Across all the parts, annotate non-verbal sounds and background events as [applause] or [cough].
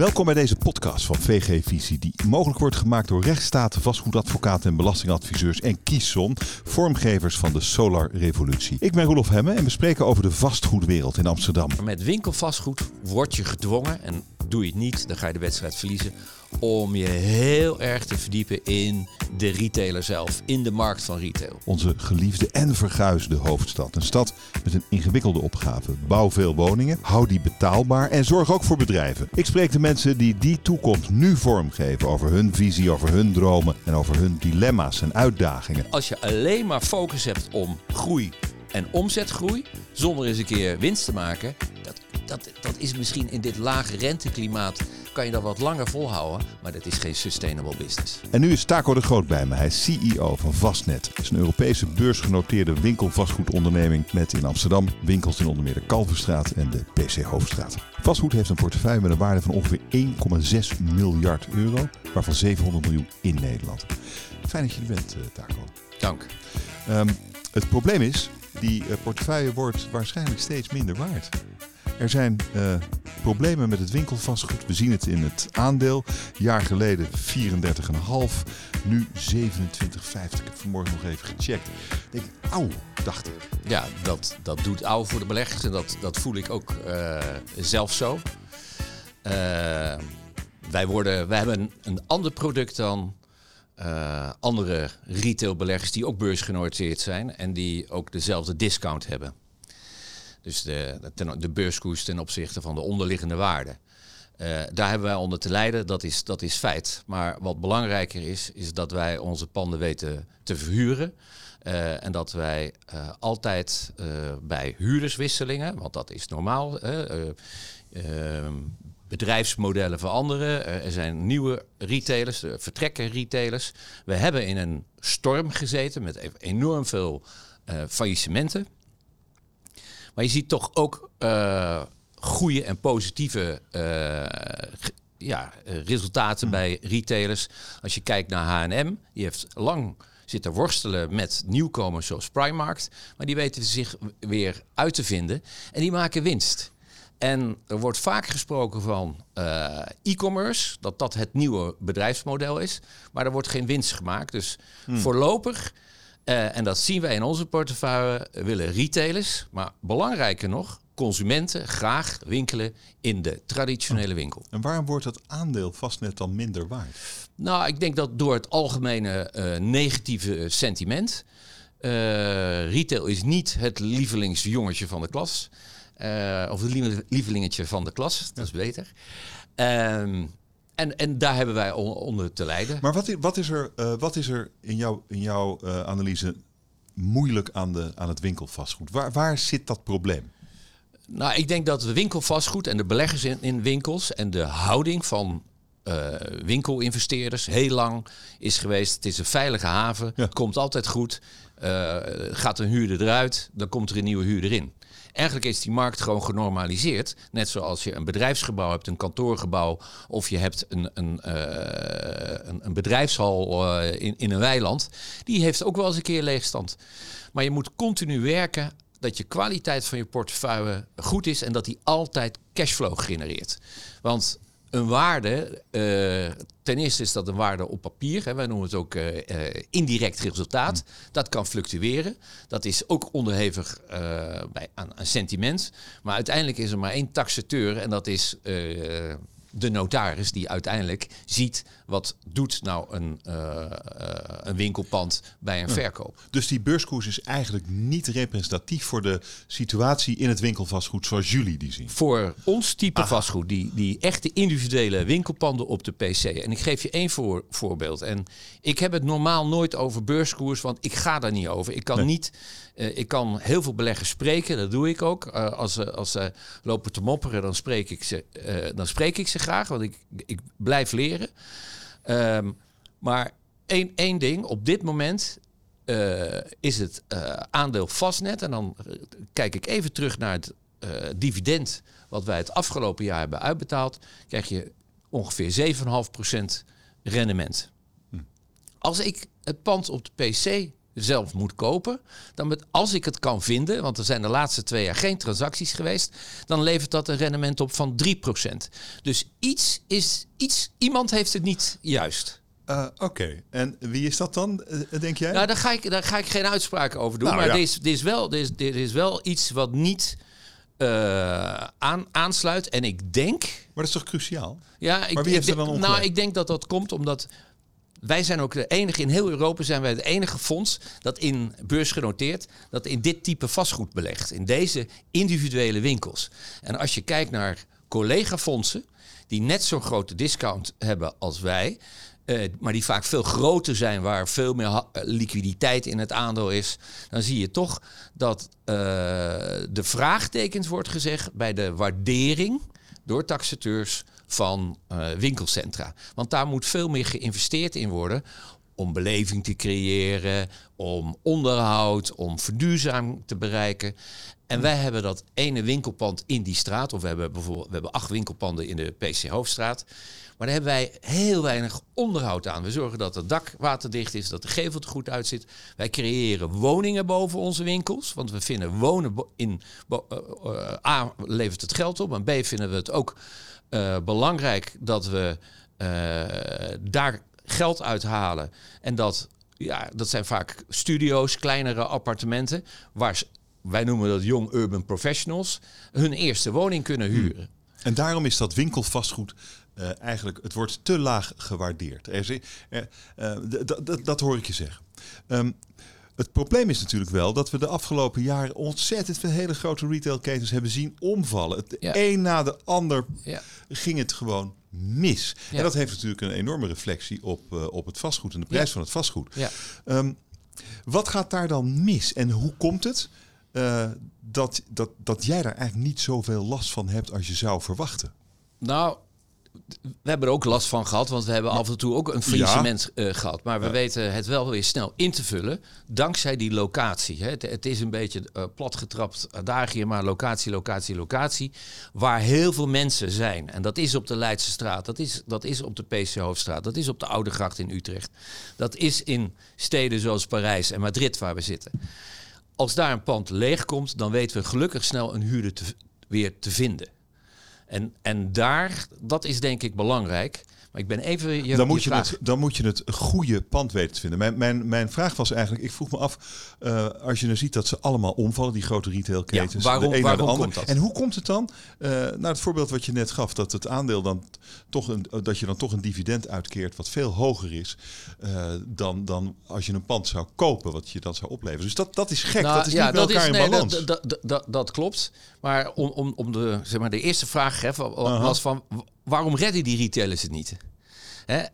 Welkom bij deze podcast van VG Visie, die mogelijk wordt gemaakt door rechtsstaten, vastgoedadvocaten en belastingadviseurs en Kiesson, vormgevers van de Solar Revolutie. Ik ben Roelof Hemme en we spreken over de vastgoedwereld in Amsterdam. Met winkelvastgoed word je gedwongen, en doe je het niet, dan ga je de wedstrijd verliezen, om je heel erg te verdiepen in de retailer zelf, in de markt van retail. Onze geliefde en verguisde hoofdstad. Een stad met een ingewikkelde opgave. Bouw veel woningen, hou die betaalbaar en zorg ook voor bedrijven. Ik spreek de mensen die die toekomst nu vormgeven over hun visie, over hun dromen en over hun dilemma's en uitdagingen. Als je alleen maar focus hebt om groei en omzetgroei, zonder eens een keer winst te maken, dat, dat, dat is misschien in dit lage renteklimaat, kan je dat wat langer volhouden, maar dat is geen sustainable business. En nu is Taco de Groot bij me. Hij is CEO van Vastnet. Het is een Europese beursgenoteerde winkelvastgoedonderneming met in Amsterdam winkels in onder meer de Kalverstraat en de PC Hoofdstraat. Vastgoed heeft een portefeuille met een waarde van ongeveer 1,6 miljard euro, waarvan 700 miljoen in Nederland. Fijn dat je er bent, eh, Taco. Dank. Ehm, het probleem is, die eh, portefeuille wordt waarschijnlijk steeds minder waard. Er zijn uh, problemen met het winkelvastgoed. We zien het in het aandeel. Jaar geleden 34,5. Nu 27,50. Ik heb vanmorgen nog even gecheckt. Ik denk, auw, dacht ik. Ja, dat, dat doet ouw voor de beleggers en dat, dat voel ik ook uh, zelf zo. Uh, wij, worden, wij hebben een, ander product dan andere retailbeleggers die ook beursgenoteerd zijn en die ook dezelfde discount hebben. Dus de, de, beurskoers ten opzichte van de onderliggende waarde. Uh, daar hebben wij onder te lijden, dat is, dat is feit. Maar wat belangrijker is, is dat wij onze panden weten te verhuren. Uh, en dat wij uh, altijd bij huurderswisselingen, want dat is normaal, ehm, bedrijfsmodellen veranderen. er zijn nieuwe retailers, vertrekken retailers. We hebben in een storm gezeten met enorm veel faillissementen. Maar je ziet toch ook uh, goede en positieve uh, ja, resultaten mm. bij retailers. Als je kijkt naar H&M, die heeft lang zitten worstelen met nieuwkomers zoals Primark. Maar die weten zich weer uit te vinden en die maken winst. En er wordt vaak gesproken van uh, e-commerce, dat dat het nieuwe bedrijfsmodel is. Maar er wordt geen winst gemaakt. Dus hmm. voorlopig uh, en dat zien wij in onze portefeuille, willen retailers, maar belangrijker nog, consumenten graag winkelen in de traditionele winkel. En waarom wordt dat aandeel vastnet dan minder waard? Nou, ik denk dat door het algemene uh, negatieve sentiment. Uh, retail is niet het lievelingsjongetje van de klas. of het lievelingetje van de klas, dat is beter. Ehm, en, en daar hebben wij onder te lijden. Maar wat, wat is er, uh, wat is er in, jou, in jouw uh, analyse moeilijk aan, de, aan het winkelvastgoed? Waar, waar zit dat probleem? Nou, ik denk dat de winkelvastgoed en de beleggers in, in winkels en de houding van uh, winkelinvesteerders heel lang is geweest. Het is een veilige haven, ja. het komt altijd goed. gaat een huurder eruit, dan komt er een nieuwe huurder in. Eigenlijk is die markt gewoon genormaliseerd. Net zoals je een bedrijfsgebouw hebt, een kantoorgebouw, of je hebt een, een, uh, een, een, bedrijfshal uh, in, in een weiland. Die heeft ook wel eens een keer leegstand. Maar je moet continu werken dat je kwaliteit van je portefeuille goed is en dat die altijd cashflow genereert. Want een waarde, uh, ten eerste is dat een waarde op papier. Hè, wij noemen het ook uh, uh, indirect resultaat. Mm. Dat kan fluctueren. Dat is ook onderhevig bij, aan, aan, sentiment. Maar uiteindelijk is er maar één taxateur en dat is de notaris die uiteindelijk ziet wat doet nou een, uh, uh, een winkelpand bij een ja. verkoop. Dus die beurskoers is eigenlijk niet representatief voor de situatie in het winkelvastgoed zoals jullie die zien? Voor ons type Aha. vastgoed, die, die echte individuele winkelpanden op de PC. En ik geef je één voor, voorbeeld. En ik heb het normaal nooit over beurskoers, want ik ga daar niet over. Ik kan nee. niet... Uh, ik kan heel veel beleggers spreken, dat doe ik ook. Uh, als ze als, uh, lopen te mopperen, dan spreek ik ze, dan spreek ik ze graag, want ik, ik blijf leren. Um, maar één, één ding, op dit moment uh, is het uh, aandeel vastnet. En dan kijk ik even terug naar het uh, dividend wat wij het afgelopen jaar hebben uitbetaald. Krijg je ongeveer 7,5% rendement. Hm. Als ik het pand op de PC zelf moet kopen, dan met, als ik het kan vinden, want er zijn de laatste twee jaar geen transacties geweest, dan levert dat een rendement op van 3%. Dus iets is iets, iemand heeft het niet juist. Uh, Oké, en wie is dat dan, uh, denk jij? Nou, daar ga ik, daar ga ik geen uitspraak over doen. Nou, maar ja. dit, is, wel, dit, is, dit is wel iets wat niet uh, aan, aansluit. En ik denk. Maar dat is toch cruciaal? Ja, ik, maar wie heeft er dan ongelijk? Nou, ik denk dat dat komt omdat wij zijn ook de enige in heel Europa zijn wij het enige fonds dat in beursgenoteerd dat in dit type vastgoed belegt in deze individuele winkels. En als je kijkt naar collega-fondsen die net zo'n grote discount hebben als wij, uh, maar die vaak veel groter zijn, waar veel meer liquiditeit in het aandeel is, dan zie je toch dat uh, de vraagtekens wordt gezegd bij de waardering door taxateurs van uh, winkelcentra. Want daar moet veel meer geïnvesteerd in worden om beleving te creëren, om onderhoud, om verduurzaming te bereiken. En wij hebben dat ene winkelpand in die straat, of we hebben bijvoorbeeld we hebben acht winkelpanden in de PC Hoofdstraat. Maar daar hebben wij heel weinig onderhoud aan. We zorgen dat het dak waterdicht is, dat de gevel er goed uitziet. Wij creëren woningen boven onze winkels. Want we vinden wonen in. Uh, uh, A levert het geld op. En B vinden we het ook uh, belangrijk dat we daar geld uithalen. En dat, ja, dat zijn vaak studio's, kleinere appartementen. Waar wij noemen dat jong urban professionals. hun eerste woning kunnen huren. En daarom is dat winkelvastgoed uh, eigenlijk, het wordt te laag gewaardeerd. Er, uh, uh, dat hoor ik je zeggen. Um, het probleem is natuurlijk wel dat we de afgelopen jaren ontzettend veel hele grote retailketens hebben zien omvallen. Het ja. een na de ander ja. ging het gewoon mis. Ja. En dat heeft natuurlijk een enorme reflectie op, uh, op het vastgoed en de prijs van het vastgoed. Um, wat gaat daar dan mis en hoe komt het uh, dat, dat, dat jij daar eigenlijk niet zoveel last van hebt als je zou verwachten? Nou, we hebben er ook last van gehad, want we hebben af en toe ook een faillissement ja. uh, gehad. Maar we ja. weten het wel weer snel in te vullen, dankzij die locatie. Hè. Het, het, is een beetje uh, platgetrapt adagium, maar locatie, locatie, locatie. Waar heel veel mensen zijn. En dat is op de Leidse straat, dat is, dat is op de PC Hoofdstraat, dat is op de Oude Gracht in Utrecht. Dat is in steden zoals Parijs en Madrid waar we zitten. Als daar een pand leeg komt, dan weten we gelukkig snel een huurder te, weer te vinden. En, en daar, dat is denk ik belangrijk. Maar ik ben even. Je, dan, moet je, het, dan moet je het goede pand weten te vinden. Mijn, mijn, mijn vraag was eigenlijk: ik vroeg me af, uh, als je nu ziet dat ze allemaal omvallen, die grote retailketens. Ja, waarom de een waarom naar de komt dat? En hoe komt het dan? Uh, nou, het voorbeeld wat je net gaf, dat het aandeel dan toch een, dat je dan toch een dividend uitkeert wat veel hoger is uh, dan, dan als je een pand zou kopen, wat je dan zou opleveren. Dus dat, dat is gek. Nou, dat is ja, niet bij elkaar is, in balans. Dat, dat, dat, dat, klopt. Maar om, om, om de, zeg maar, de eerste vraag hè, was van waarom redden die retailers het niet?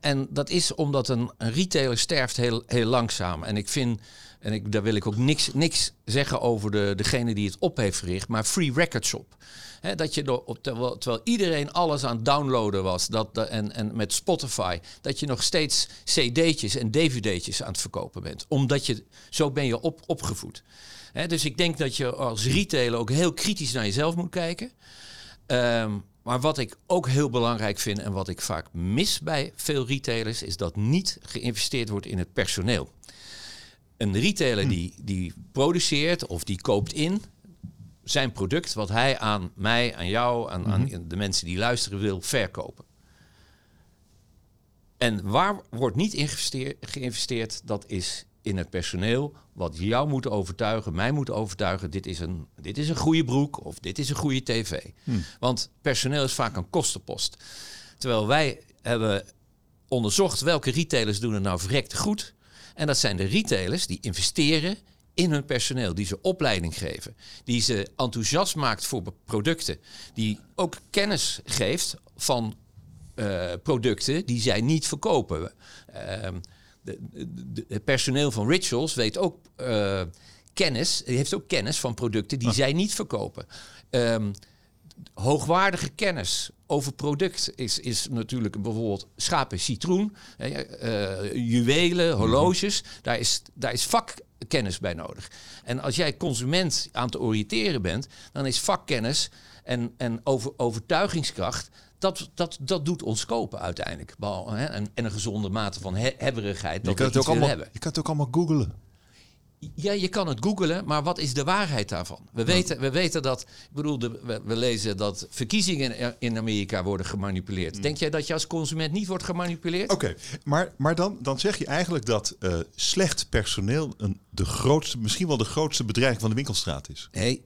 En dat is omdat een, retailer sterft heel, heel langzaam. En ik vind, en ik, daar wil ik ook niks, niks zeggen over de, degene die het op heeft gericht, maar Free Record Shop. He, dat je op, terwijl, iedereen alles aan het downloaden was dat, en, en met Spotify, dat je nog steeds cd'tjes en dvd'tjes aan het verkopen bent. Omdat je, zo ben je op, opgevoed. Dus ik denk dat je als retailer ook heel kritisch naar jezelf moet kijken. Um, maar wat ik ook heel belangrijk vind en wat ik vaak mis bij veel retailers, is dat niet geïnvesteerd wordt in het personeel. Een retailer hm. die, die produceert of die koopt in zijn product, wat hij aan mij, aan jou, aan, aan mhm. de mensen die luisteren wil verkopen. En waar wordt niet geïnvesteerd, dat is in het personeel wat jou moet overtuigen, mij moet overtuigen, dit is een, dit is een goede broek of dit is een goede tv. Hmm. Want personeel is vaak een kostenpost. Terwijl wij hebben onderzocht welke retailers doen het nou verrekt goed. En dat zijn de retailers die investeren in hun personeel, die ze opleiding geven, die ze enthousiast maakt voor producten, die ook kennis geeft van uh, producten die zij niet verkopen. Uh, het personeel van Rituals weet ook uh, kennis, heeft ook kennis van producten die zij niet verkopen. Um, hoogwaardige kennis over product is, is natuurlijk bijvoorbeeld schapen citroen, uh, juwelen, mhm. horloges. Daar is, daar is vakkennis bij nodig. En als jij consument aan te oriënteren bent, dan is vakkennis en, en over, overtuigingskracht dat, dat, dat doet ons kopen uiteindelijk. Hè? En, en, een gezonde mate van he hebberigheid. Dat je, kan het ook allemaal, hebben. je kan het ook allemaal googlen. Ja, je kan het googelen, maar wat is de waarheid daarvan? We weten, we weten dat, ik bedoel, de, we, we lezen dat verkiezingen in Amerika worden gemanipuleerd. Denk jij dat je als consument niet wordt gemanipuleerd? Oké, maar, maar dan, dan zeg je eigenlijk dat eh, slecht personeel een, de grootste, misschien wel de grootste bedreiging van de winkelstraat is. Nee,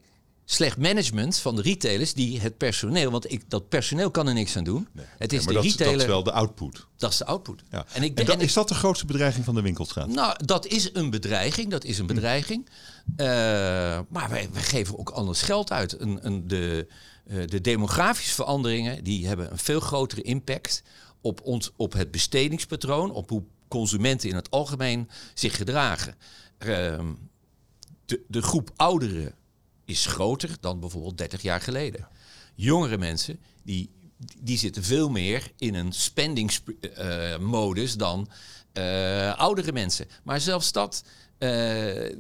slecht management van de retailers die het personeel, want ik, dat personeel kan er niks aan doen. Het is de dat, retailer. dat is wel de output. Dat is de output. Ja. En, ik, En dan, en ik- is dat de grootste bedreiging van de winkelstraat? Nou, dat is een bedreiging. Dat is een bedreiging. Eh, maar wij, wij geven ook anders geld uit. Een, een, de, eh, de demografische veranderingen die hebben een veel grotere impact op, ons, op het bestedingspatroon, op hoe consumenten in het algemeen zich gedragen. Ehm, de, de groep ouderen is groter dan bijvoorbeeld 30 jaar geleden. Jongere mensen die, die zitten veel meer in een spendingsmodus dan eh, oudere mensen. Maar zelfs dat. Eh,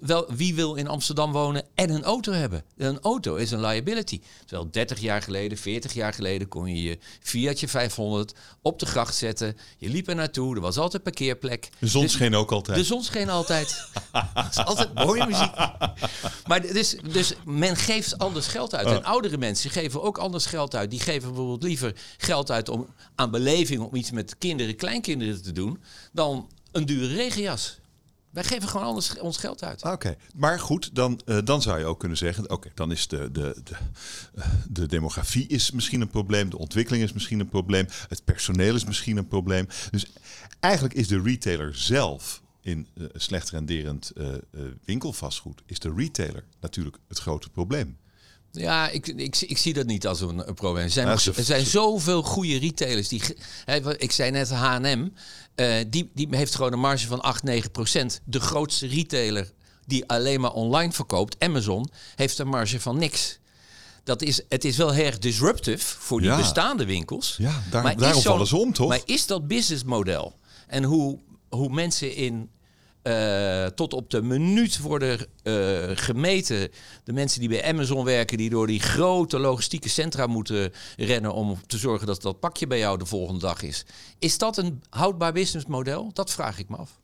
wel, wie wil in Amsterdam wonen en een auto hebben? Een auto is een liability. Terwijl 30 jaar geleden, 40 jaar geleden kon je je Fiatje 500 op de gracht zetten. Je liep er naartoe, er was altijd parkeerplek. De zon Dus- scheen ook altijd. de zon scheen altijd. [laughs] Het is altijd mooie muziek. Maar dus, dus men geeft anders geld uit. En oudere mensen geven ook anders geld uit. Die geven bijvoorbeeld liever geld uit om, aan beleving om iets met kinderen, kleinkinderen te doen, dan een dure regenjas. Wij geven gewoon anders ons geld uit. Oké, maar goed, dan, eh, dan zou je ook kunnen zeggen: oké, dan is de, de, de, eh, de demografie is misschien een probleem, de ontwikkeling is misschien een probleem, het personeel is misschien een probleem. Dus eigenlijk is de retailer zelf in eh, slecht renderend winkelvastgoed, is de retailer natuurlijk het grote probleem. Ja, ik, ik, ik zie dat niet als een, een probleem. Er zijn, Ja, nog- ze- er zijn zoveel goede retailers. Die, ik zei net H&M. eh, die, die heeft gewoon een marge van 8, 9 procent. De grootste retailer die alleen maar online verkoopt, Amazon, heeft een marge van niks. Dat is, het is wel heel erg disruptive voor die Ja. bestaande winkels. Ja, daar- Maar is daarom vallen ze om, toch? Maar is dat businessmodel en hoe, hoe mensen in eh, tot op de minuut worden eh, gemeten. De mensen die bij Amazon werken, die door die grote logistieke centra moeten rennen om te zorgen dat dat pakje bij jou de volgende dag is. Is dat een houdbaar businessmodel? Dat vraag ik me af.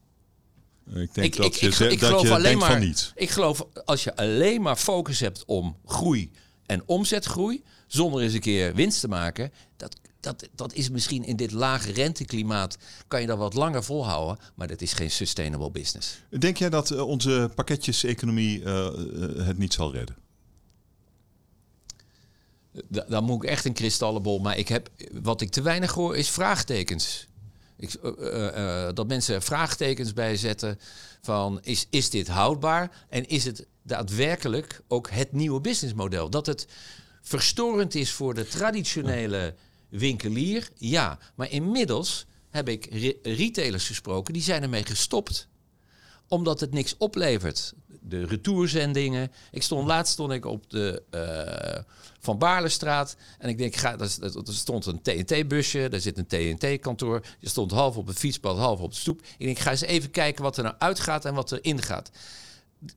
Ik denk dat je, ik, dat geloof je alleen denkt maar. van niet. Ik geloof als je alleen maar focus hebt om groei en omzetgroei, zonder eens een keer winst te maken, dat, dat, dat is misschien in dit lage renteklimaat, kan je dat wat langer volhouden, maar dat is geen sustainable business. Denk jij dat eh, onze pakketjeseconomie eh, eh, het niet zal redden? Da- dan moet ik echt een kristallenbol. Maar ik heb, wat ik te weinig hoor, is vraagtekens. Ik, dat mensen vraagtekens bij zetten van is, is dit houdbaar? En is het daadwerkelijk ook het nieuwe businessmodel? Dat het verstorend is voor de traditionele winkelier, ja. Maar inmiddels heb ik re- retailers gesproken, die zijn ermee gestopt omdat het niks oplevert. De retourzendingen. Ik stond laatst stond ik op de eh, Van Baarlestraat. En ik denk, ga, dat- er stond een TNT-busje. Daar zit een TNT-kantoor. Je stond half op het fietspad, half op de stoep. Ik denk, ga eens even kijken wat er nou uitgaat en wat er ingaat.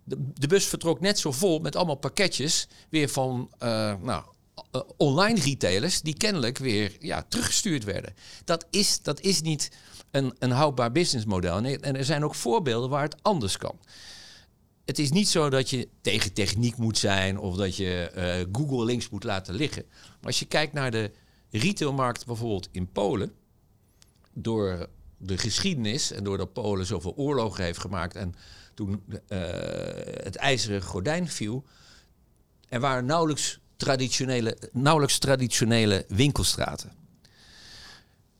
De, de bus vertrok net zo vol met allemaal pakketjes. Weer van eh, nou, eh, online retailers die kennelijk weer ja, teruggestuurd werden. Dat is, dat is niet een, een houdbaar businessmodel. En, en er zijn ook voorbeelden waar het anders kan. Het is niet zo dat je tegen techniek moet zijn of dat je eh, Google links moet laten liggen. Maar als je kijkt naar de retailmarkt bijvoorbeeld in Polen, door de geschiedenis en doordat Polen zoveel oorlogen heeft gemaakt en toen eh, het ijzeren gordijn viel, er waren nauwelijks traditionele, nauwelijks traditionele winkelstraten.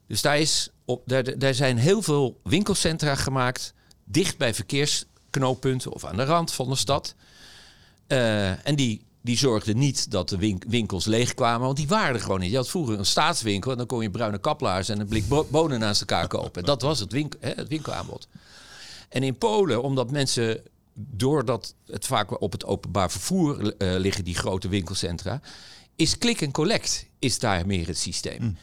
Dus daar, is op, daar, daar zijn heel veel winkelcentra gemaakt, dicht bij verkeersknooppunten of aan de rand van de stad. Eh, en die, die zorgden niet dat de wink- winkels leegkwamen, want die waren er gewoon niet. Je had vroeger een staatswinkel en dan kon je bruine kaplaars en een blik bonen naast elkaar kopen. Dat was het, winkel, hè, het winkelaanbod. En in Polen, omdat mensen, doordat het vaak op het openbaar vervoer eh, liggen, die grote winkelcentra, is click en collect is daar meer het systeem.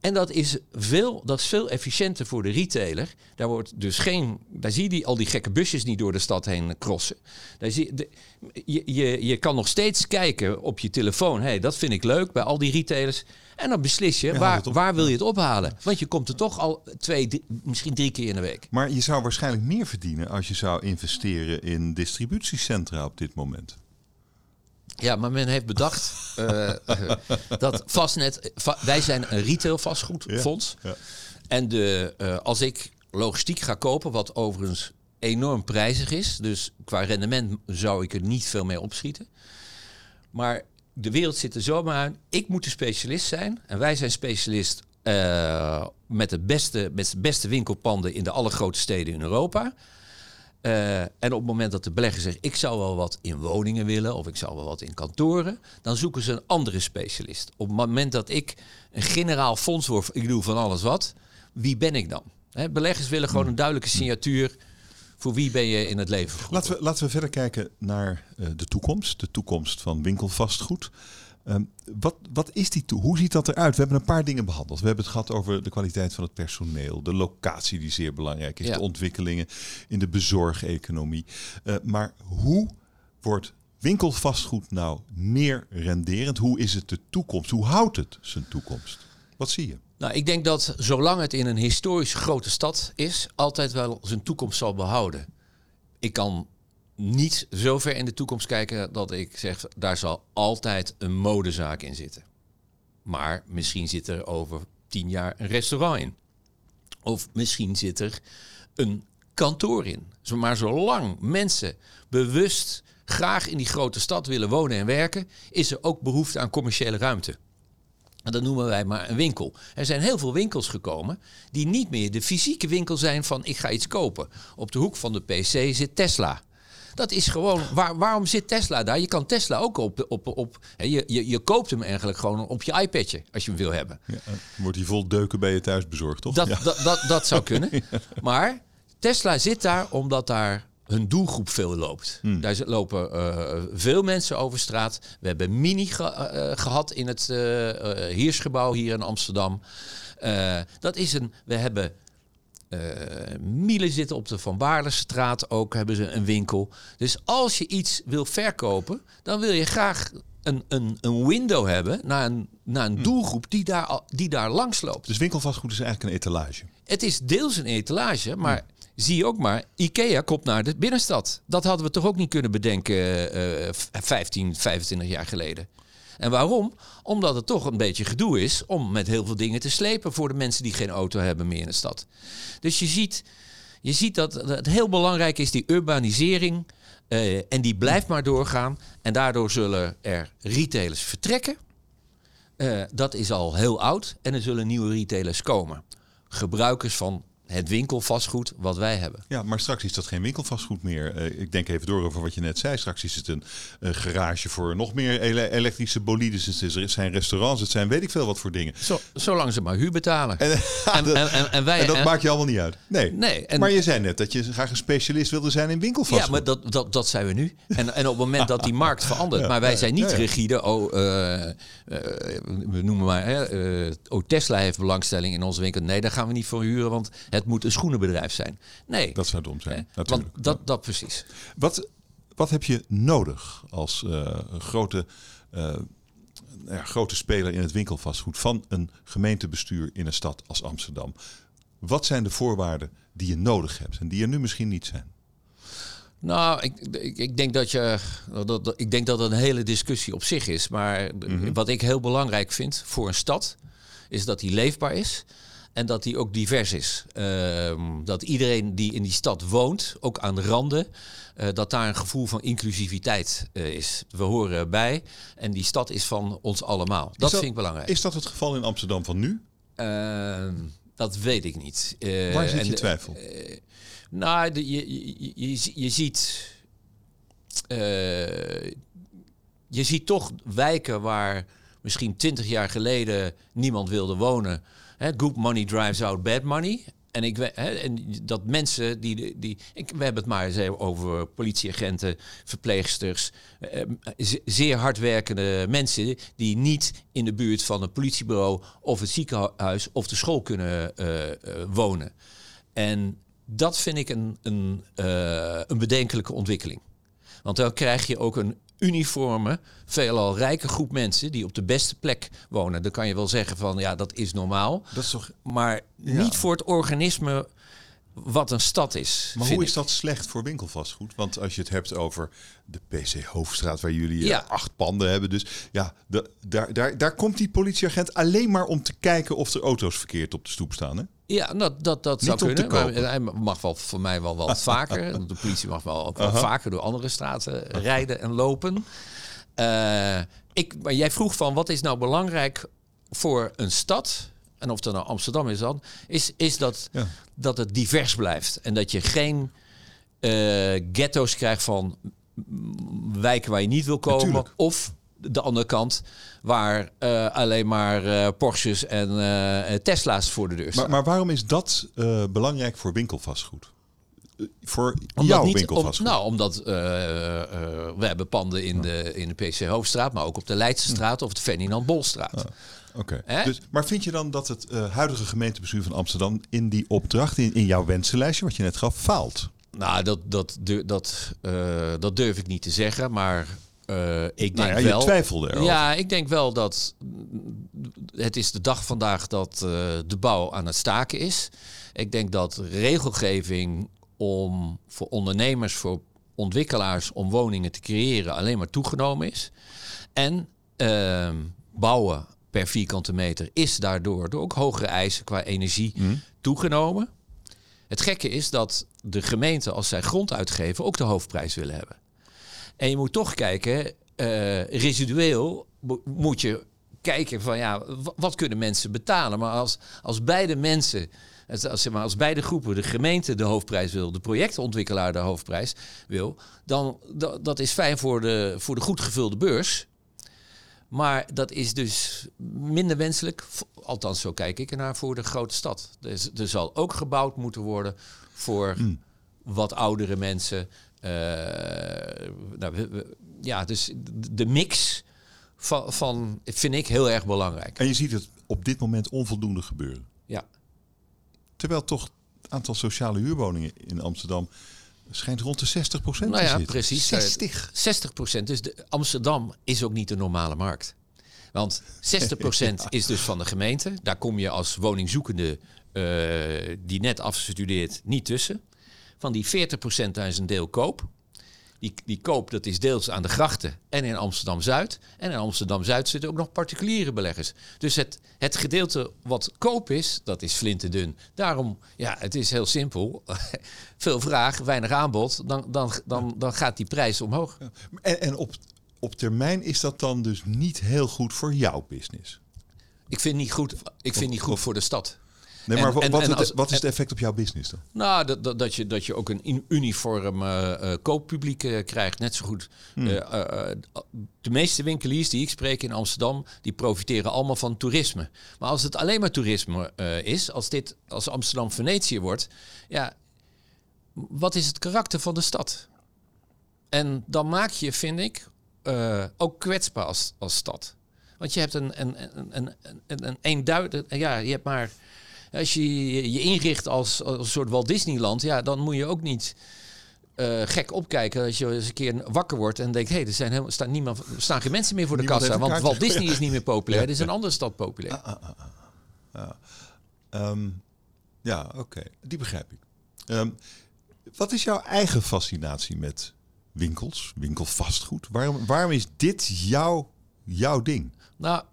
En dat is, veel, dat is veel efficiënter voor de retailer. Daar wordt dus geen. Daar zie je die, al die gekke busjes niet door de stad heen crossen. Daar zie, de, je, je, je kan nog steeds kijken op je telefoon. hey, dat vind ik leuk bij al die retailers. En dan beslis je, waar, waar wil je het ophalen? Want je komt er toch al twee, drie, misschien drie keer in de week. Maar je zou waarschijnlijk meer verdienen als je zou investeren in distributiecentra op dit moment. Ja, maar men heeft bedacht uh, [laughs] dat vastnet. wij zijn een retail vastgoedfonds. Ja, ja. En de, uh, als ik logistiek ga kopen, wat overigens enorm prijzig is. Dus qua rendement zou ik er niet veel mee opschieten. Maar de wereld zit er zomaar aan. Ik moet de specialist zijn. En wij zijn specialist uh, met, de beste, met de beste winkelpanden in de allergrootste steden in Europa. Uh, en op het moment dat de belegger zegt: Ik zou wel wat in woningen willen of ik zou wel wat in kantoren, dan zoeken ze een andere specialist. Op het moment dat ik een generaal fonds word, ik doe van alles wat, wie ben ik dan? He, beleggers willen gewoon een duidelijke signatuur. Voor wie ben je in het leven? Laten we, laten we verder kijken naar uh, de toekomst. De toekomst van winkelvastgoed. Um, wat, wat is die toe? Hoe ziet dat eruit? We hebben een paar dingen behandeld. We hebben het gehad over de kwaliteit van het personeel, de locatie die zeer belangrijk is, ja. de ontwikkelingen in de bezorgeconomie. Uh, maar hoe wordt winkelvastgoed nou meer renderend? Hoe is het de toekomst? Hoe houdt het zijn toekomst? Wat zie je? Nou, ik denk dat zolang het in een historisch grote stad is, altijd wel zijn toekomst zal behouden. Ik kan niet zo ver in de toekomst kijken dat ik zeg, daar zal altijd een modezaak in zitten. Maar misschien zit er over tien jaar een restaurant in. Of misschien zit er een kantoor in. Maar zolang mensen bewust graag in die grote stad willen wonen en werken, is er ook behoefte aan commerciële ruimte. En dat noemen wij maar een winkel. Er zijn heel veel winkels gekomen die niet meer de fysieke winkel zijn van ik ga iets kopen. Op de hoek van de PC zit Tesla. Dat is gewoon, waar, waarom zit Tesla daar? Je kan Tesla ook op, op, op je, je, je koopt hem eigenlijk gewoon op je iPadje als je hem wil hebben. Ja, wordt hij vol deuken bij je thuis bezorgd, toch? Dat, dat, dat, dat zou [laughs] kunnen. Maar Tesla zit daar omdat daar hun doelgroep veel loopt. Hmm. Daar lopen uh, veel mensen over straat. We hebben Mini ge uh, gehad in het uh, Heersgebouw hier in Amsterdam. dat is een. We hebben uh, Miele zitten op de Van Baarlestraat ook, hebben ze een winkel. Dus als je iets wil verkopen, dan wil je graag een, een, een window hebben naar een, naar een hm. doelgroep die daar, die daar langs loopt. Dus winkelvastgoed is eigenlijk een etalage? Het is deels een etalage, maar hm. zie je ook maar, IKEA komt naar de binnenstad. Dat hadden we toch ook niet kunnen bedenken uh, 15, 25 jaar geleden. En waarom? Omdat het toch een beetje gedoe is om met heel veel dingen te slepen voor de mensen die geen auto hebben meer in de stad. Dus je ziet, je ziet dat het heel belangrijk is, die urbanisering. Uh, en die blijft maar doorgaan. En daardoor zullen er retailers vertrekken. Uh, dat is al heel oud. En er zullen nieuwe retailers komen. Gebruikers van het winkelvastgoed wat wij hebben. Ja, maar straks is dat geen winkelvastgoed meer. Uh, ik denk even door over wat je net zei. Straks is het een uh, garage voor nog meer ele elektrische bolides. Het zijn restaurants, het zijn weet ik veel wat voor dingen. Zo, zolang ze maar huur betalen. En, [laughs] en, en, en wij, en dat maakt je allemaal niet uit. Nee. nee maar je zei net dat je graag een specialist wilde zijn in winkelvastgoed. Ja, maar dat, dat, dat zijn we nu. En, en op het moment dat die markt [laughs] verandert. Ja, maar wij zijn niet rigide. Oh, uh, we noemen maar. oh, Tesla heeft belangstelling in onze winkel. Nee, daar gaan we niet voor huren. Want het moet een schoenenbedrijf zijn. Nee. Dat zou dom zijn. Eh, natuurlijk. Want dat, dat precies. Wat, wat heb je nodig als uh, grote, uh, ja, grote speler in het winkelvastgoed van een gemeentebestuur in een stad als Amsterdam? Wat zijn de voorwaarden die je nodig hebt en die er nu misschien niet zijn? Nou, ik, ik, ik, denk dat je. Dat, dat, ik denk dat het een hele discussie op zich is. Maar mm -hmm. wat ik heel belangrijk vind voor een stad, is dat die leefbaar is. En dat die ook divers is. Uh, dat iedereen die in die stad woont, ook aan de randen, uh, dat daar een gevoel van inclusiviteit uh, is. We horen erbij en die stad is van ons allemaal. Dat, dat, vind ik belangrijk. Is dat het geval in Amsterdam van nu? Ehm, dat weet ik niet. Eh, Waar zit je twijfel? nou, de, je, je, je, je, ziet... je ziet toch wijken waar misschien twintig jaar geleden niemand wilde wonen. Good money drives out bad money. En, ik, we- hè, en dat mensen die. die ik, we hebben het maar eens over politieagenten, verpleegsters. eh, ze- zeer hardwerkende mensen die niet in de buurt van een politiebureau of het ziekenhuis of de school kunnen eh, eh, wonen. En dat vind ik een, een, eh, een bedenkelijke ontwikkeling. Want dan krijg je ook een uniforme, veelal rijke groep mensen die op de beste plek wonen. Dan kan je wel zeggen van ja, dat is normaal. Dat is toch... Maar Ja. niet voor het organisme wat een stad is. Maar hoe ik. is dat slecht voor winkelvastgoed? Want als je het hebt over de PC Hoofdstraat, waar jullie eh, Ja. acht panden hebben. Dus ja, de- daar, daar, daar komt die politieagent alleen maar om te kijken of er auto's verkeerd op de stoep staan. Hè? Ja, dat, dat, dat zou Niet kunnen. Maar hij mag wel voor mij wel wat [laughs] vaker. De politie mag wel ook vaker door andere straten rijden en lopen. Eh, ik, maar jij vroeg van wat is nou belangrijk voor een stad? En of dat nou Amsterdam is dan, is, is dat, Ja. dat het divers blijft. En dat je geen eh, ghetto's krijgt van wijken waar je niet wil komen. Natuurlijk. Of de andere kant, waar eh, alleen maar eh, Porsches en eh, Tesla's voor de deur staan. Maar, maar waarom is dat belangrijk voor winkelvastgoed? Voor Omdat jouw niet- winkelvastgoed? Om, nou, omdat we hebben panden in de, in de PC Hoofdstraat, maar ook op de Leidse straat of de Ferdinand Bolstraat. Oké. Hè? Dus, maar vind je dan dat het huidige gemeentebestuur van Amsterdam in die opdracht, in, in jouw wensenlijstje, wat je net gaf, faalt? Nou, dat, dat, dat, dat durf ik niet te zeggen, maar eh, ik denk Nou ja, je wel. twijfelde erover. Ja, ik denk wel dat het is de dag vandaag dat eh, de bouw aan het staken is. Ik denk dat regelgeving om voor ondernemers, voor ontwikkelaars om woningen te creëren alleen maar toegenomen is. En ehm, bouwen per vierkante meter is daardoor door ook hogere eisen qua energie toegenomen. Het gekke is dat de gemeenten, als zij grond uitgeven, ook de hoofdprijs willen hebben. En je moet toch kijken, eh, residueel mo- moet je kijken van ja, wa- wat kunnen mensen betalen? Maar als, als beide mensen, als, zeg maar, als beide groepen, de gemeente de hoofdprijs wil, de projectontwikkelaar de hoofdprijs wil, dan da- dat is fijn voor de, voor de goed gevulde beurs. Maar dat is dus minder wenselijk, althans zo kijk ik ernaar, voor de grote stad. Dus, er zal ook gebouwd moeten worden voor wat oudere mensen. Eh, nou, we- we- ja, dus de- mix van, van vind ik heel erg belangrijk. En je ziet het op dit moment onvoldoende gebeuren. Ja. Terwijl toch het aantal sociale huurwoningen in Amsterdam schijnt rond de 60% Nou te ja, zitten. precies. 60. 60 procent. Dus de, Amsterdam is ook niet de normale markt. Want [laughs] 60 procent is dus van de gemeente. Daar kom je als woningzoekende eh, die net afgestudeerd niet tussen. Van die 40 procent daar is een deel koop. Die, die koop dat is deels aan de grachten en in Amsterdam-Zuid. En in Amsterdam-Zuid zitten ook nog particuliere beleggers. Dus het, het gedeelte wat koop is, dat is flinterdun. Daarom, ja, het is heel simpel. [laughs] Veel vraag, weinig aanbod. Dan, dan, dan, dan gaat die prijs omhoog. En, en op, op termijn is dat dan dus niet heel goed voor jouw business. Ik vind niet goed, ik vind niet goed voor de stad. Nee, maar en- wat, en het- als- wat is het effect op jouw business dan? Nou, dat, dat, dat, je, dat je ook een uniform eh, kooppubliek eh, krijgt. Net zo goed. Hmm. De meeste winkeliers die ik spreek in Amsterdam, die profiteren allemaal van toerisme. Maar als het alleen maar toerisme is, als dit als Amsterdam Venetië wordt, ja, wat is het karakter van de stad? En dan maak je, vind ik, ook kwetsbaar als, als stad. Want je hebt een, een, een, een, een, een eenduidig, ja, je hebt maar als je je inricht als, als een soort Walt Disneyland, ja, dan moet je ook niet eh, gek opkijken als je eens een keer wakker wordt en denkt, hé, er zijn helemaal, staan, niemand, staan geen mensen meer voor de Niemand kassa, want. Walt Disney is niet meer populair, [laughs] Ja. is een andere stad populair. Ehm, ja, oké. Die begrijp ik. Ehm, wat is jouw eigen fascinatie met winkels, winkelvastgoed? Waarom, waarom is dit jouw, jouw ding? Nou,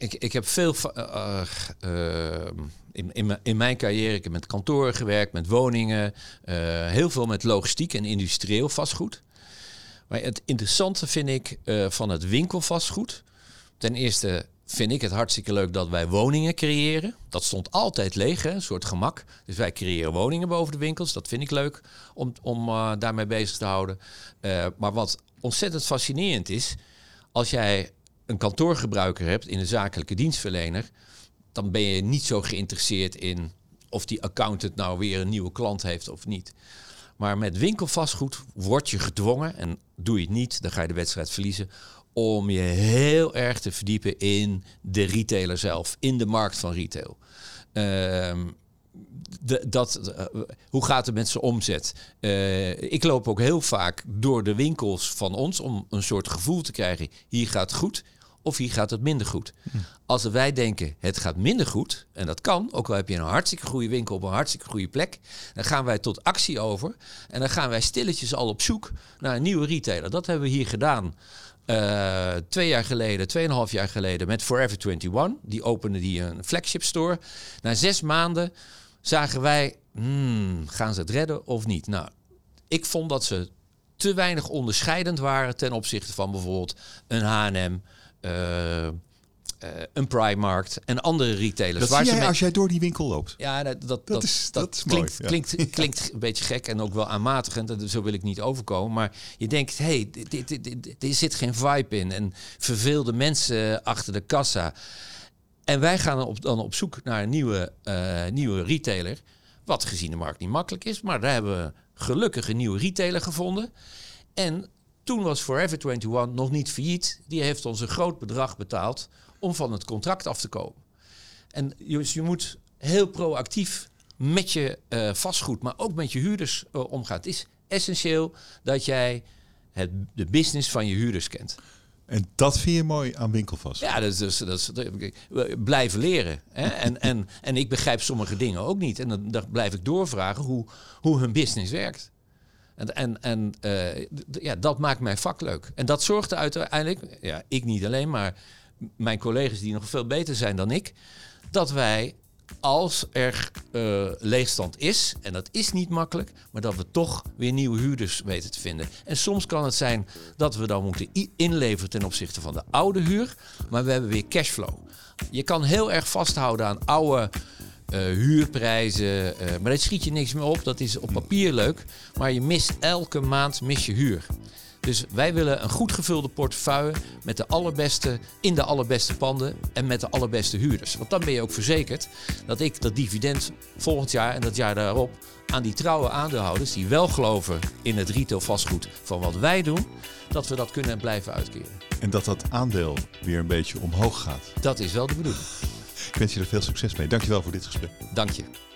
ik, ik, heb veel va- eh, eh, in, in, mijn- in mijn carrière, ik heb met kantoren gewerkt, met woningen, eh, heel veel met logistiek en industrieel vastgoed. Maar het interessante vind ik eh, van het winkelvastgoed. Ten eerste vind ik het hartstikke leuk dat wij woningen creëren. Dat stond altijd leeg, hè? een soort gemak. Dus wij creëren woningen boven de winkels. Dat vind ik leuk om, om eh, daarmee bezig te houden. Eh, maar wat ontzettend fascinerend is, als jij een kantoorgebruiker hebt in een zakelijke dienstverlener, dan ben je niet zo geïnteresseerd in of die accountant nou weer een nieuwe klant heeft of niet. Maar met winkelvastgoed word je gedwongen, en doe je het niet, dan ga je de wedstrijd verliezen, om je heel erg te verdiepen in de retailer zelf, in de markt van retail. Ehm, de, dat, eh, hoe gaat het met zijn omzet? Uh, ik loop ook heel vaak door de winkels van ons om een soort gevoel te krijgen: hier gaat het goed of hier gaat het minder goed. Hm. Als wij denken het gaat minder goed, en dat kan, ook al heb je een hartstikke goede winkel op een hartstikke goede plek, dan gaan wij tot actie over en dan gaan wij stilletjes al op zoek naar een nieuwe retailer. Dat hebben we hier gedaan. Uh, twee jaar geleden, tweeënhalf jaar geleden met Forever 21. Die opende die een flagship store. Na zes maanden zagen wij, hmm, gaan ze het redden of niet? Nou, ik vond dat ze te weinig onderscheidend waren ten opzichte van bijvoorbeeld een H&M, een Primark en andere retailers. Dat waar zie jij als jij door die winkel loopt. Ja, dat, dat, dat, is, dat, klinkt, klinkt, [laughs] klinkt een beetje gek en ook wel aanmatigend. En zo wil ik niet overkomen. Maar je denkt, hé, hey, er zit geen vibe in. En verveelde mensen achter de kassa. En wij gaan op, dan op zoek naar een nieuwe, uh, nieuwe retailer. Wat gezien de markt niet makkelijk is. Maar daar hebben we gelukkig een nieuwe retailer gevonden. En toen was Forever 21 nog niet failliet. Die heeft ons een groot bedrag betaald om van het contract af te komen. En dus je moet heel proactief met je uh, vastgoed, maar ook met je huurders uh, omgaan. Het is essentieel dat jij het, de business van je huurders kent. En dat vind je mooi aan winkelvast? Ja, dat is, dat is, dat is blijven leren. Hè? [laughs] En, en, en ik begrijp sommige dingen ook niet. En dan, dan blijf ik doorvragen hoe, hoe hun business werkt. En, en, en uh, ja, dat maakt mijn vak leuk. En dat zorgt uiteindelijk, ja, ik niet alleen, maar mijn collega's die nog veel beter zijn dan ik, dat wij als er uh, leegstand is, en dat is niet makkelijk, maar dat we toch weer nieuwe huurders weten te vinden. En soms kan het zijn dat we dan moeten inleveren ten opzichte van de oude huur, maar we hebben weer cashflow. Je kan heel erg vasthouden aan oude huurprijzen, uh, maar daar schiet je niks meer op. Dat is op papier leuk, maar je mist elke maand mis je huur. Dus wij willen een goed gevulde portefeuille met de allerbeste, in de allerbeste panden en met de allerbeste huurders. Want dan ben je ook verzekerd dat ik dat dividend volgend jaar en dat jaar daarop aan die trouwe aandeelhouders die wel geloven in het retail vastgoed van wat wij doen, dat we dat kunnen blijven uitkeren. En dat dat aandeel weer een beetje omhoog gaat. Dat is wel de bedoeling. Ik wens je er veel succes mee. Dankjewel voor dit gesprek. Dank je.